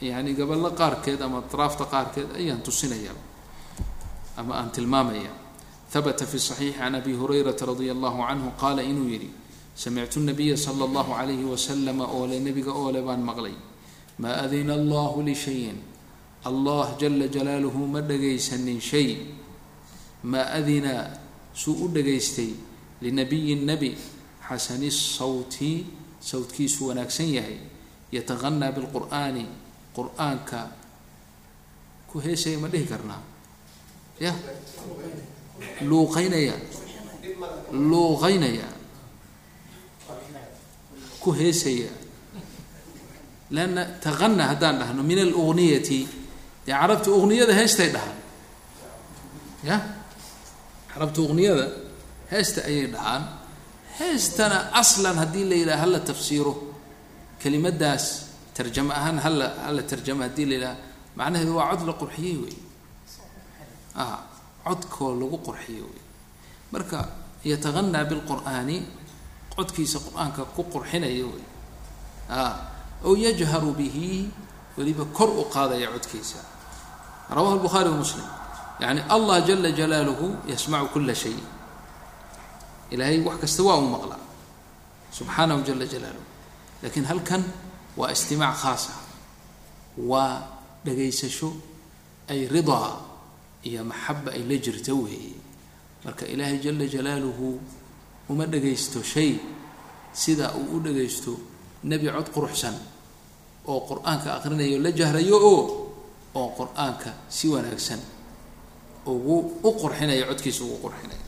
yani gaballo qaarkeed ama atraafta qaarkeed ayaan tusinaya ama aan tilmaamaya habata fi صaxiixi can abi hurayrata radia allahu canhu qaala inuu yidhi samictu nabiya sala allahu calayhi wasalama oole nebiga oole baan maqlay. Maa adina allahu lishayin allah jala jalaaluhu ma dhagaysanin shay. Maa adina suu u dhagaystay linabiyin nebi xasani sawti sawtkiisu wanaagsan yahay. Yataqanaa bilqur'aani qur'aanka ku heesaya ma dhihi karnaa? Ya luuqaynaya luuqaynaya ku heesaya. Leanna taqana haddaan dhahno min alugniyati. Dee carabta ugniyada heestay dhahaan. Ya? Carabta ugniyada heesta ayay dhahaan. Heestana aslan haddii la yidhaha hala tafsiiro. Kelimadaas tarjamo ahaan hala hala tarjamo haddii la yidhaha macnaheedu waa cod la qurxiyey wey a codkoo lagu qurxiyo wey marka yataqanaa bilqur'aani codkiisa qur'aanka ku qurxinaya wey a ow yajharu bihi weliba kor u qaadaya codkiisa. Rawahu lbukhaari wa muslim. Yani allah jala jalaaluhu yasmacu kula shay. Ilaahay wax kasta waa uu maqlaa subxaanahu jala jalaaluhu. Lakiin halkan waa istimaac khaasa. Waa dhagaysasho ay ridaa iyo maxaba ay la jirto weeye. Marka ilaahay jala jalaaluhu uma dhagaysto shay sida uu u dhagaysto nebi cod quruxsan oo qur'aanka aqrinayo la jahrayo oo oo qur'aanka si wanaagsan ugu u qurxinaya codkiisa ugu qurxinaya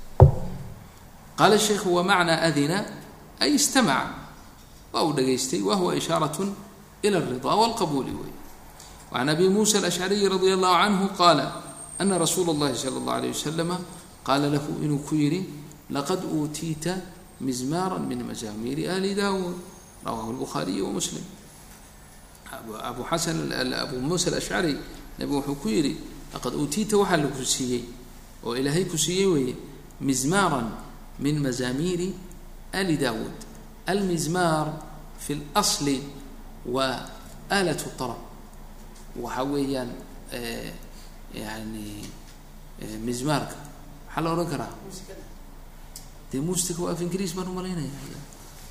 qaala sheikhu wamacnaa adina? Ay istamaca. Waa uu dhagaystay wahuwa ishaarat ila alridaa walqabuuli wey wacan abi muusa alashcariyi radia allahu canhu qaala ana rasuula اllahi sala اllah alayh wasalama qaala lahu inuu ku yidhi laqad uutiita mizmaara min mazaamiiri ali dawuud rawahu lbukhaariyi wa muslim abu xasan abu muusa alashcari nabigu wuxuu ku yidhi laqad uutiita waxaa laku siiyey oo ilaahay ku siiyey weeye mizmaaran min mazaamiiri ali dawuud almizmaar fi اlasli waa aalat طarab waxa weeyaan yani mizmaarka maxaa la odhan karaa dee mustika waa af ingiriis baan u malaynaya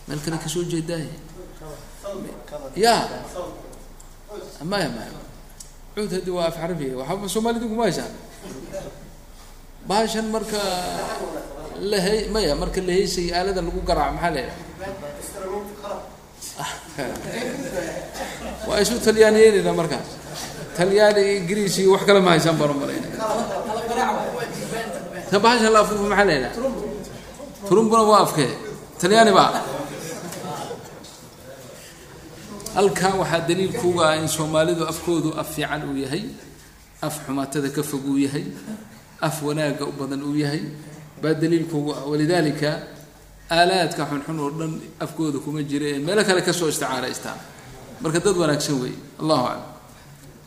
meel kale ka soo jeedaay ya maya maya cuud haddi waa af carabiga waxaba soomaalida kuma haysaan bahashan marka la he maya marka la heysay aaladan lagu garaaco maxaa la waa isu talyaaniyeynayna markaas talyaani ingiriis iyo wax kale ma haysaan baan u malaynaya bahasha la afuufo maxaa la yidhaha turumbuna waa afkee. Talyaani baa. Halkan waxaa daliilkuuga ah in soomaalidu afkoodu af fiican uu yahay af xumaatada ka fog uu yahay af wanaagga u badan uu yahay. Baa daliilkuuga ah walidaalika aalaadka xunxun oo dhan afkooda kuma jira ee meelo kale ka soo isticaaraystaan marka dad wanaagsan weeye. Allahu aclam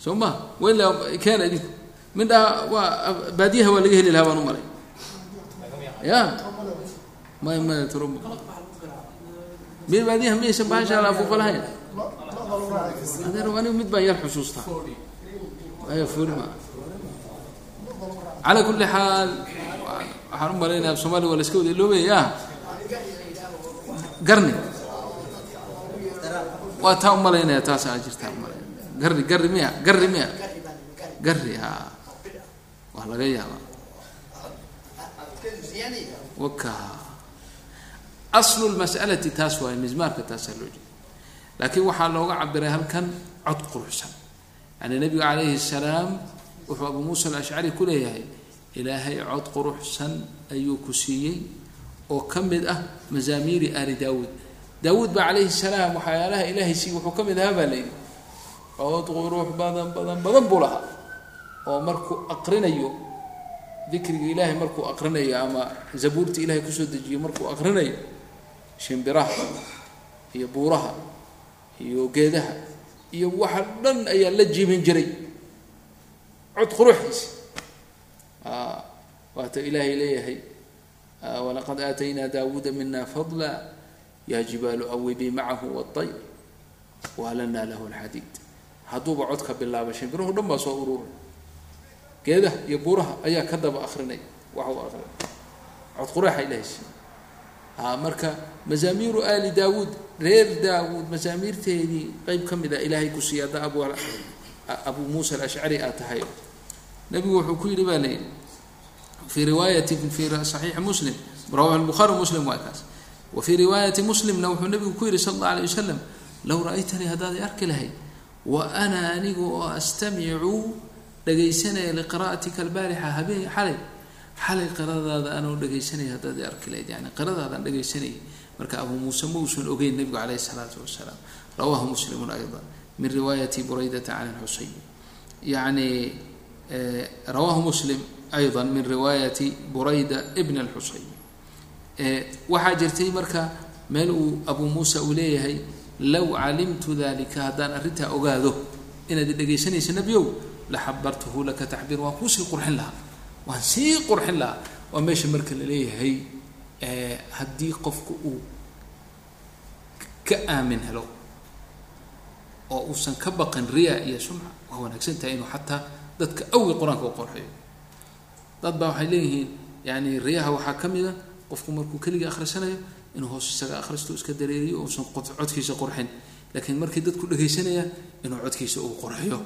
soo ma wayla keena idinku midhaa waa baadiyaha waa laga heli lahaa baan u malay ya may maya turub mi baadiyaha miyaysan bahasha la afuufa lahayn adeer anigu mid baan yar xusuustaa aya fulma calaa kulli xaal waxaan u malaynaya af waa la iska wada iloobaya garni. Waa taa u malaynaya taas aa u malaynaya garri garri miya garri miya. Garri ha. Waa laga yaabaa. Waka aslu lmas'alati taas waaye mizmaarka taasaa loo jeeda laakiin waxaa looga cabiray halkan cod quruxsan. Yani nabigu calayhi salaam wuxuu abuu muusa alashcari ku leeyahay ilaahay cod quruxsan ayuu ku siiyey oo ka mid ah mazaamiiri aali daawuud. Daawuud baa calayhi salaam waxyaalaha ilaahay siiy wuxuu ka mid ahaa baa layidhi cod qurux badan badan badan buu lahaa. Oo markuu aqrinayo dikriga ilaahay markuu aqrinayo ama zabuurta ilahay ku soo dejiyo markuu aqrinayo shimbiraha iyo buuraha iyo geedaha iyo waxa dhan ayaa la jiibin jiray. Cod quruxiisa waata ilaahay leeyahay walaqad aataynaa daawuuda mina fadla yaa jibaalu awibii macahu waayr waalanaa lahu lxadiid hadduuba codka bilaaba shimbirahu dhan baa soo ururay geedaha iyo buuraha ayaa ka daba akrinaya waxa uu akrinay cod qureexa ilahay siiy marka mazaamiiru aali daawuud reer daawuud mazaamiirteedii qeyb ka mid a ilaahay ku siiya hadda abu abuu muusa alashcari aad tahay. Nabigu wuxuu ku yidhi baa layidhi fii riwaayati fi saxiixi muslim rawahu lbuhaari muslim waa kaas. Wa fii riwaayati muslimna wuxuu nabigu ku yihi sala alla alay wasalam low ra'aytanii haddaad arki lahayd wa ana anigu oo astamicu dhagaysanaya liqira'atika albaarixa habeen xalay. Xalay qiradaada anoo dhagaysanaya haddaad arki lahayd yani qiradaadaan dhagaysanayay marka abuu muuse ma uusan ogeyn nabigu calayhi isalaatu wasalaam. Rawahu muslimun ayda min riwaayati buraydata can lxuseyn yani rawahu muslim ayضa min riwaayati burayda bn اlxuseyn waxaa jirtay marka meel uu abuu muusa uu leeyahay low calimtu dalika haddaan arrintaa ogaado inaad dhegaysanaysa nebiow laxabartuhu laka taxbiir waan kuusii qurxin lahaa. Waan sii qurxin lahaa. Waa meesha marka la leeyahay haddii qofku uu ka aamin helo oo uusan ka baqin riya iyo sumca waa wanaagsan tahay inuu xataa dadka awgi qur'aanka u qorxiyo dad baa waxay leeyihiin yani riyaha waxaa ka mid a qofku markuu keligii akhrisanayo inuu hoos isaga akhristo iska dareeriyo uusan codkiisa qurxin. Laakiin markii dadku dhegaysanayaan inuu codkiisa uu qurxiyo.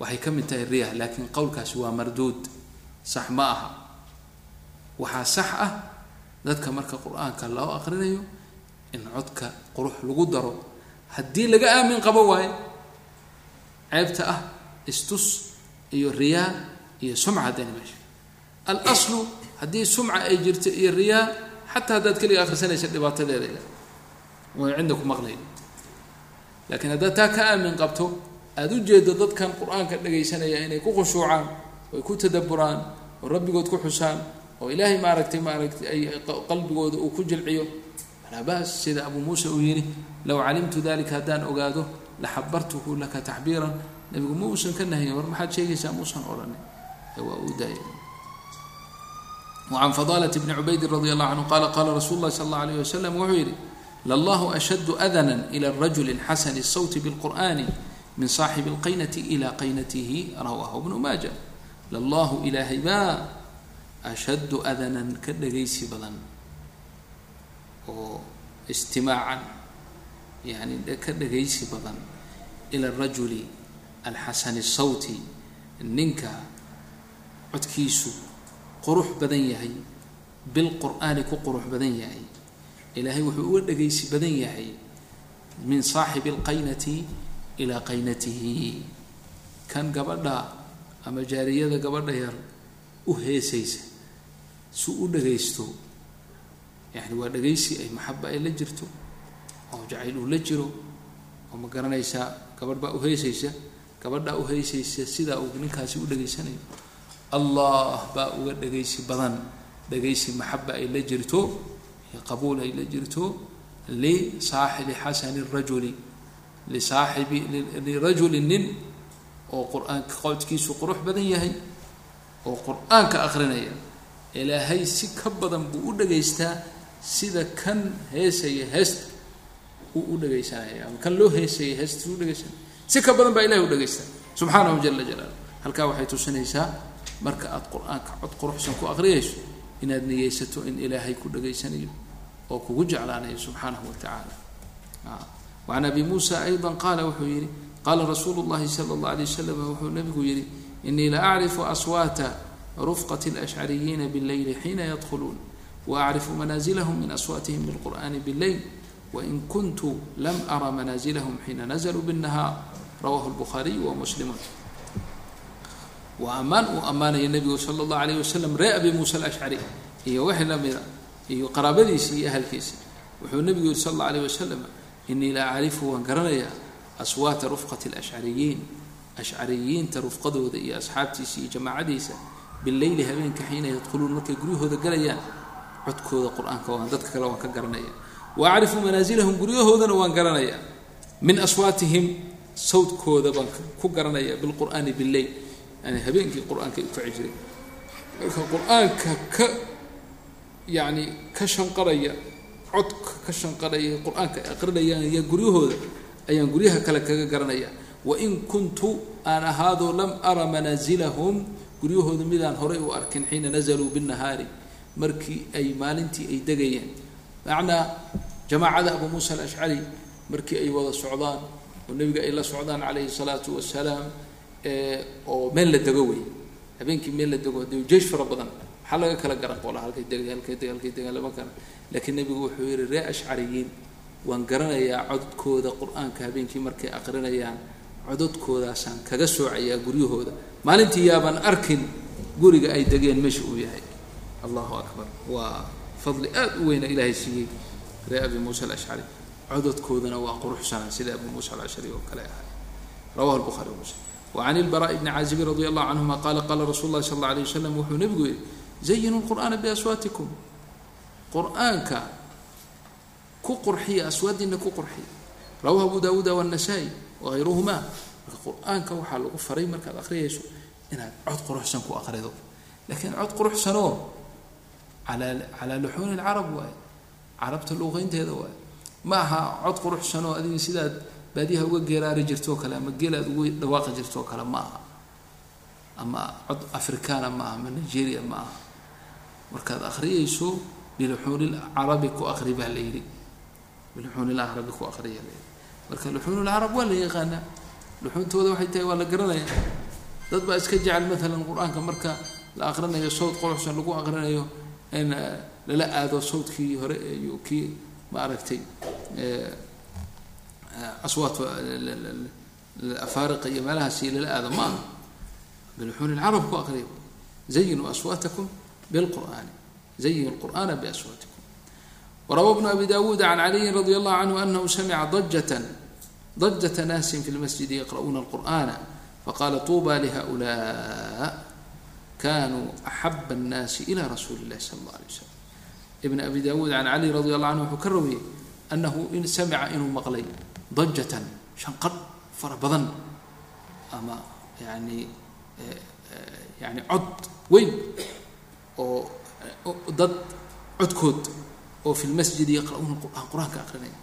Waxay ka mid tahay riyaha laakiin qowlkaasi waa marduud. Sax ma aha. Waxaa sax ah dadka marka qur'aanka loo aqrinayo in codka qurux lagu daro. Haddii laga aamin qabo waayo ceebta ah istus iyo riyaa iyo sumca haddayna meesha. Alaslu haddii sumca ay jirto iyo riyaa xataa haddaad keliga akhrisanaysa dhibaatadeeda way cinda ku maqlayn laakiin haddaad taa ka aamin qabto aada u jeedo dadkan qur'aanka dhagaysanaya inay ku khushuucaan oy ku tadaburaan oo rabbigood ku xusaan oo ilaahay maaragtay maaragtay ay qalbigooda uu ku jilciyo falaa baas sida abuu muusa uu yidhi low calimtu dalika haddaan ogaado laxabartuhu laka taxbiiran nabigu ma uusan ka nahayn war maxaad sheegaysaa muusan odhanin waa uu daaya وعن فضالة بن عبيد رضي الله عنه قال قال رsuل الlahi صلى الله عليه وسلم wuxuu yihi لله أشد أذنا إلى الرجل الحسن الصوت بالقرآن من صاaحب الqaynة إلى qaynته رwاه بن mاجة لله ilaahay baa أشد أذنا ka dhagaysi badan oo اstimاaعا yani ka dhagaysi badan إلى الرaجل الحaسن الصوت ninka codkiisu qurux badan yahay bilqur'aani ku qurux badan yahay. Ilaahay wuxuu uga dhagaysi badan yahay min saaxibi alqaynati ilaa qaynatihi. Kan gabadha ama jaariyada gabadha yar u heesaysa si u dhagaysto yani waa dhagaysi ay maxaba ay la jirto oo jacayl uu la jiro oo ma garanaysaa gabadh baa uheesaysa gabadhaa uheesaysa sidaa uu ninkaasi u dhageysanayo allah baa uga dhagaysi badan dhagaysi maxaba ay la jirto iyo qabuul ay la jirto lisaaxibi xasani rajuli lisaaxibi lirajuli nin oo qur'aanka qodkiisu qurux badan yahay oo qur'aanka akrinaya ilaahay si ka badan buu u dhagaystaa sida kan heesaya heesta uu u dhagaysanaya ama kan loo heesaya heesta u dhagaysanaya si ka badan baa ilahay u dhagaystaa subxaanahu jala jalaalu halkaa waxay tusinaysaa marka aada qur-aanka cod quruxsan ku aqriyayso inaad niyeysato in ilaahay ku dhageysanayo oo kugu jeclaanayo subxaanahu wa tacaala wacan abi muusa ayضa qaala wuxuu yihi qaala rasuulu llahi sala اllah alay wasalam wuxuu nabigu yihi inii la acrifu aswaata rufqat اlashcariyiina bاlleyli xiina yadkhuluun waacrifu manaasilahum min aswaatihim bilqur'ani bاlleyl wain kuntu lam ara manaasilahum xiina nazluu bالnahaar rawahu اlbukhaariyu wa muslimun waa ammaan uu ammaanaya nebigu sala allahu alayh wasalam ree abi muusa alashcari iyo wixii lamida iyo qaraabadiisii iyo ahalkiisii wuxuu nebigu yihi sal alla alayh wasalam inii la acrifu waan garanayaa aswaata rufqati alashcariyiin ashcariyiinta rufqadooda iyo asxaabtiisa iyo jamaacadiisa bileyli habeenka xiina yadkhuluun markay guryahooda galayaan codkooda qur'aanka waan dadka kale waan ka garanaya. Wa acrifu manaasilahum guryahoodana waan garanayaa min aswaatihim sawdkooda baan ku garanaya bilqur'aani billeyl yani habeenkii qur'aanka u kaci jiray. Marka qur'aanka ka yani ka shanqaraya codka ka shanqaraya qur'aanka ay aqrinayaan iyo guryahooda ayaan guryaha kale kaga garanaya. Wain kuntu aan ahaadoo lam ara manaasilahum guryahooda midaan horay u arkin xiina nazaluu binnahaari markii ay maalintii ay degayeen. Macnaa jamaacada abu muusa alashcari markii ay wada socdaan oo nebiga ay la socdaan calayhi salaatu wasalaam oo meel la dego wey habeenkii meel la dego de jeish fara badan maxaa laga kala garan qola halkay dega halkay dega halkay dega lama kara laakiin nebigu wuxuu yihi ree ashcariyiin waan garanayaa cododkooda qur'aanka habeenkii markay aqrinayaan cododkoodaasaan kaga soocayaa guryahooda. Maalintii yaabaan arkin guriga ay degeen meesha uu yahay. Allahu akbar. Waa fadli aada u weyna ilaahay siiyey ree abi muusa alashcari. Cododkoodana waa quruxsanaa sida abu muusa alashcari oo kale ahay rawahu lbuhari wa muslim wacan ilbaraaءi bni caazibin radi allahu canhuma qaala qaala rasuulu llahi sal alla alay wasalam wuxuu nebigu yihi zayinu lqur'aana biaswaatikum qur'aanka ku qurxiya aswaadiina ku qurxiya. Rawahu abu dawuuda wاnnasaa-i wagayruhuma marka qur'aanka waxaa lagu faray markaad akhriyayso inaad cod quruxsan ku aqrido laakiin cod quruxsanoo alaa calaa luxuuni lcarab waaye. Carabta luuqeynteeda waaye. Ma aha cod quruxsanoo adiga sidaad baadiyaha uga geeraari jirtoo kale ama geel aad ugu dhawaaqi jirtoo kale ma aha. Ama cod afrikaana ma aha ama nigeria ma aha. Markaad akhriyayso biluxuunilcarabi ku aqri baa la yidhi. Biluxuunilcarabi ku aqriya la yidhi. Marka luxuunulcarab waa la yaqaanaa. Luxuuntooda waxay tahay waa la garanaya dad baa iska jecel maalan qur'aanka marka la aqrinayo sawd quruxsan lagu aqrinayo in lala aado sawdkii hore iyo kii maaragtay aswaat afaariqa iyo meelahaasi lala aado ma aha biluxuuni lcarab ku aqriya zayinuu aswaatakum bilqur'aani zayinu lqur'aana biaswaatikum wrawى بن أbي dاود عن علي رضي الله عنه أنه سمع ضجة ضجة ناس في المسجد يقرؤون القرآن فقال طوبى لهؤلاء كانوا أحب الناس إلى رسول الله صلى الله عليه وسلم بن أبي داود عن علي رضي الله عنه wuxuu ka rawiyey أنه سمع inuu maqlay dajatan shanqadh fara badan ama yani yani cod weyn oo dad codkood oo fi lmasjidi yaqra'uuna qur'aan qur'aanka aqrinaya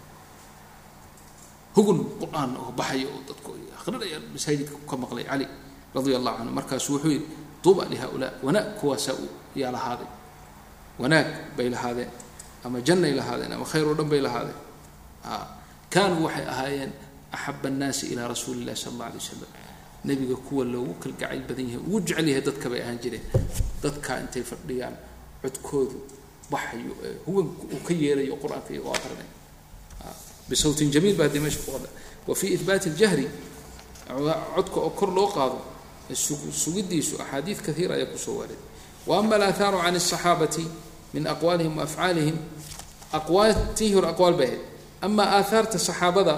hugun qur'aan oo baxaya oo dadku aqrinaya masaajidka ka maqlay cali radia allahu canhu markaasu wuxuu yihi duuba lihaaulaa wanaag kuwaasaa yaa lahaaday wanaag bay lahaadeen ama jannay lahaadeen ama khayr oo dhan bay lahaadeen kaanuu waxay ahaayeen axaba annaasi ilaa rasuuli illahi sala alla alay wasalam nebiga kuwa loogu kalgacayl badan yahay ugu jecel yahay dadka bay ahaan jireen dadkaa intay fadhiyaan codkoodu baxayo ee huganka uu ka yeelayo qur-aanka iyagoo aqrinay bisawtin jamiil baa dee meesha ku qada wa fii ihbaati اljahri codka oo kor loo qaado sugidiisu axaadiid kaiira ayaa kusoo waaray wa ama alaathaaru can الصaxaabati min aqwaalihim waafcaalihim aqwaatihi hor aqwaal bay ahayd ama aaahaarta saxaabada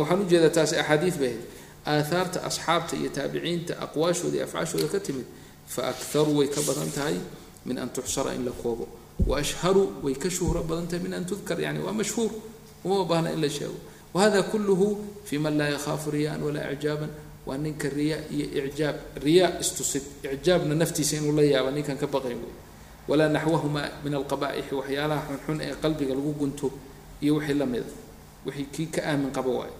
waxaan u jeedaa taasi axaadiid bay ahayd. Aaahaarta asxaabta iyo taabiciinta aqwaashooda iyo afcaashooda ka timid faakharuu way ka badan tahay min an tuxsara in la koobo. Waashharu way ka shuhro badan tahay min an tudkar yani waa mashhuur. Uma baahna in la sheego. Wahada kulluhu fi man laa yakhaafu riyaan walaa icjaaban. Waa ninka riya iyo icjaab. Riya istusid. Icjaabna naftiisa inuu la yaaba ninkan ka baqayn wey walaa naxwahuma min alqaba'ixi waxyaalaha xunxun ee qalbiga lagu gunto iyo wixii la mida wixii kii ka aamin qaba waayo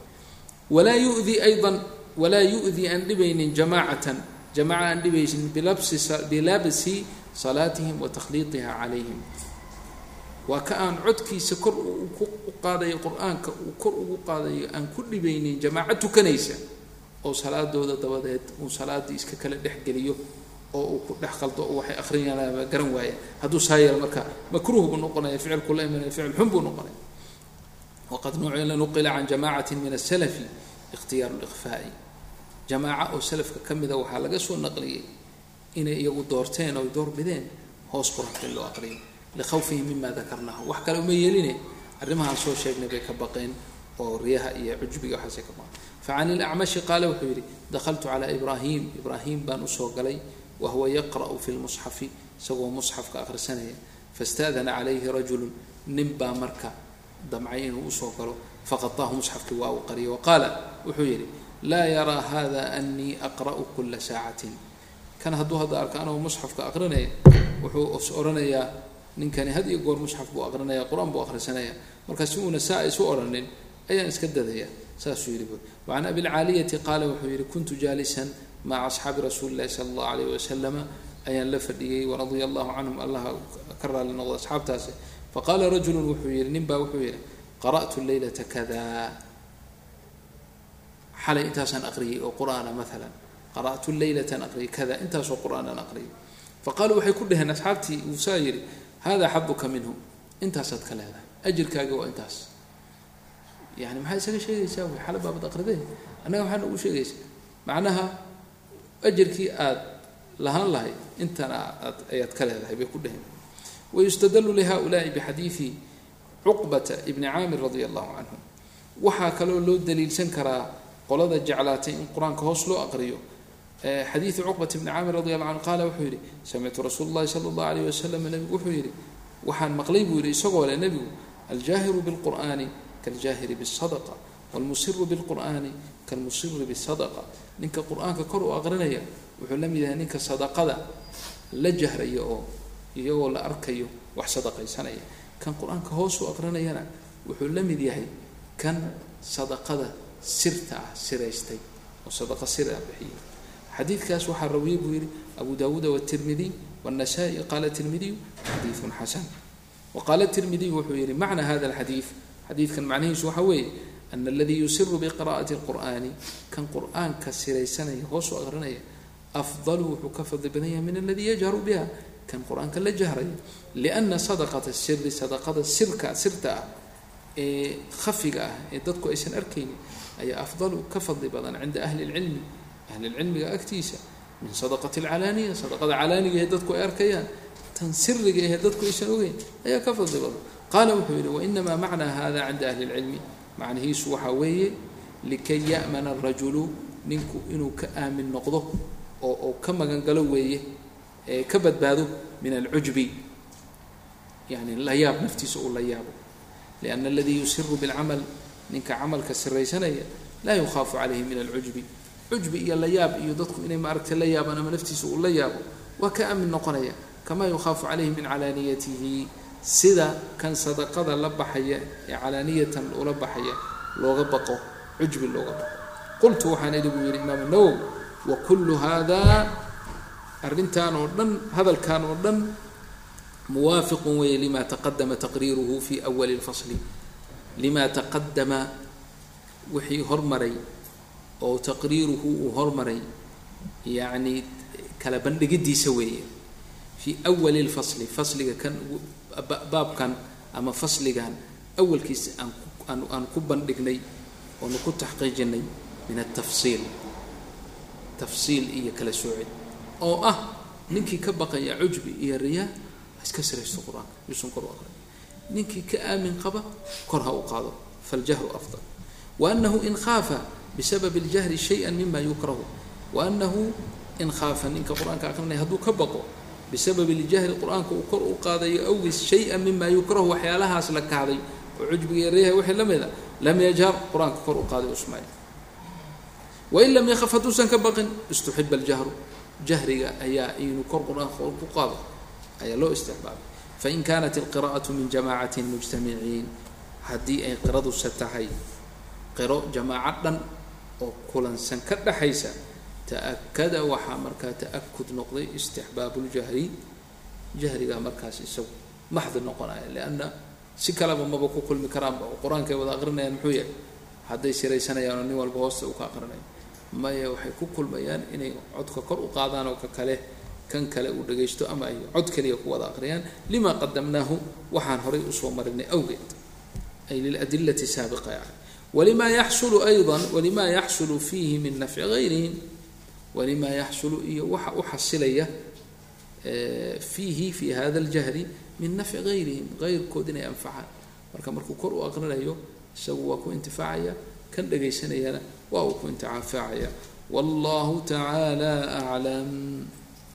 walaa yudi aydan walaa yu'dii aan dhibaynin jamaacatan jamaca aan dhibaysin bilabsi salaatihim wa takhliiqiha calayhim. Waa ka aan codkiisa kor ku qaadayo qur'aanka uu kor ugu qaadayo aan ku dhibaynin jamaaco tukanaysa oo salaadooda dabadeed uu salaadii iska kala dhexgeliyo oo uu ku dhex qaldo oo waxay akhriyanaaba garan waaya hadduu saa yeelo marka makruuh buu noqonaya ficilku la imanaya ficil xun buu noqonaya waqad nuqila can jamacati min asalafi ikhtiyaaru likhfaa'i jamaaca oo salafka ka mida waxaa laga soo naqliyey inay iyagu doorteen oo ay door bideen hoos qur'aanka in loo aqriyo likhawfihim mima dakarnahu wax kale uma yeeline arrimahaan soo sheegnay bay ka baqeen oo riyaha iyo cujbiga waxaasay ka baqeen facan ilacmashi qaale wuxuu yidhi dakhaltu calaa ibraahim ibraahim baan u soo galay wahuwa yaqra'u fi lmusxafi isagoo musxafka akhrisanaya faاsta'dana calayhi rajulu marka damcay inuu u soo galo faqataahu musxafkii waa uu qariyay waqaala wuxuu yidhi laa yaraa hada anii aqra'u kula saacatin. Kan hadduu hadda arka anagoo musxafka aqrinaya wuxuu is odhanayaa ninkani had iyo goor musxaf buu aqrinaya qur'aan buu akhrisanaya marka si uuna saa isu odhanin ayaan iska dadaya saasuu yidhi wacan abilcaaliyati qaala wuxuu yidhi kuntu jaalisan maca asxaabi rasuuli illahi sala allahu alayh wasalama ayaan la fadhiyey waradia allahu canhum allah ka raali noqdo asxaabtaasi faqaala rajulun wuxuu yidhi nin baa wuxuu yidhi qara'tu leylata kada xalay intaasaan aqriyay oo qur'aana maalan qara'tu leylatan aqriyay kada intaasoo qur'aanaan aqriyay faqaaluu waxay ku dhaheen asxaabtii uu saa yidhi hada xaduka minhu intaasaad ka leedahay ajirkaaga waa intaas yani maxaa isaga sheegaysaa wy xala baabad aqridee annaga maxaa noogu sheegaysaa macnaha ajirkii aada lahaan lahayd intana aad ayaad ka leedahay bay ku dheheen wayustadalu lihaulaai bixadiidi cuqbata ibni caamir radia allahu canhu waxaa kaloo loo daliilsan karaa qolada jeclaatay in qur'aanka hoos loo aqriyo xadiidu cuqbat bni caamir radi allahu canhu qaala wuxuu yidhi samictu rasuulu llahi sala allahu alayh wasalam nebigu wuxuu yidhi waxaan maqlay buu yidhi isagoo leh nebigu aljaahiru bilqur'aani kaljaahiri bisadaqa wlmusiru bilqur'aani kalmusiri bisadaqa ninka qur'aanka kor u iyagoo la arkayo wax sadaqaysanaya. Kan qur'aanka hoosuu aqrinayana wuxuu la mid yahay kan sadaqada sirta ah siraystay oo sadaqa sir ah bixiyay xadiidkaas waxaa rawiye buu yihi abu daawuuda watirmidiy wاnasaa-i qaala tirmidiyu xadiiun xasan. Waqaala tirmidiy wuxuu yihi macna hada alxadiid? Xadiidkan macnihiisu waxaa weeye ana aladii yusiru biqira'ati اlqur'ani kan qur'aanka siraysanaya hoosuu aqrinaya afdalu wuxuu ka fadli badan yahay min aladii yajharu biha kan qur'aanka la jahraya liana sadaqata siri sadaqada sirka sirta ah ee khafiga ah ee dadku aysan arkaynin ayaa afdalu ka fadli badan cinda ahli اlcilmi ahlilcilmiga agtiisa min sadaqati alcalaaniya sadaqada calaaniga ee dadku ay arkayaan tan siriga ahee dadku aysan ogeyn ayaa ka fadli badan. Qaala wuxuu yidhi wainamaa macnaa hada cinda ahli اlcilmi macnihiisu waxaa weeye likay ya'mana arajulu ninku inuu ka aamin noqdo oo oo ka magangalo weeye. ee ka badbaado min alcujbi yani la yaab naftiisa uu la yaabo. Lianna aladii yusiru bilcamal ninka camalka siraysanaya laa yukhaafu calayhi min alcujbi. Cujbi iyo la yaab iyo dadku inay maaragtay la yaabaan ama naftiisa uu la yaabo waa ka aamin noqonaya. Kamaa yukhaafu calayhi min calaaniyatihi sida kan sadaqada la baxaya ee calaaniyatan ula baxaya looga baqo cujbi looga baqo. Qultu waxaan idhi buu yidhi nawowi wa kullu haadaa arrintan oo dhan hadalkan oo dhan muwaafiqun weeye lima taqadama taqriiruhu fi awali lfasli lima taqadama wixii hormaray oo taqriiruhu uu hormaray yacni kala bandhigidiisa weeye fii awali lfasli fasliga kan baabkan ama fasligan awalkiisa aan aan aan ku bandhignay oonu ku taxqiijinay min altafsiil. Tafsiil iyo kala soocid oo ah ninkii ka baqaya cujbi iyo riyaa iska siraysto qur'aanka yuusan kor u aqrin ninkii ka aamin qaba kor ha u qaado. Faljahru afdal. Wa anahu in khaafa bisabab اljahri shaya mima yukrahu. Wa anahu in khaafa ninka qur'aanka aqrinaya hadduu ka baqo bisabab اljahri qur'aanka uu kor u qaadayo awgiis shaya mima yukrahu waxyaalahaas la kahday oo cujbiga iyo riyaha wixii la lam yajhar qur'aanka kor u qaaday usmay wain lam yakaf hadduusan ka baqin istuxiba aljahru jahriga ayaa inuu kor qur'aanka ku qaado ayaa loo istixbaabay fain kanat alqira'atu min jamaacatin mujtamiciin haddii ay qiraduse tahay qiro jamaaco dhan oo kulansan ka dhaxaysa ta'akada waxaa markaa ta'akud noqday istixbaabuljahri jahrigaa markaas isagu maxdi noqonaya lianna si kaleba maba ku kulmi karaanba oo qur'aanka ay wada aqrinayaan muxuu yahay hadday siraysanayaan oo nin walba hoosta uu ka aqrinayo maya waxay ku kulmayaan inay codka kor u qaadaan oo ka kale kan kale uu dhagaysto ama ay cod kaliya ku wada aqriyaan lima qadamnaahu waxaan horay u soo marinay awgeed. Ay liladilati saabiqa yani walima yaxsulu ayضa walima yaxsulu fiihi min nafci gayrihim walimaa yaxsulu iyo waxa u xasilaya fiihi fi hada اljahri min nafci gayrihim gayrkood inay anfacaan. Marka markuu kor u aqrinayo isagu waa ku intifaacaya kan dhegaysanayana waa uu ku intifaacaya wallahu tacaala aclam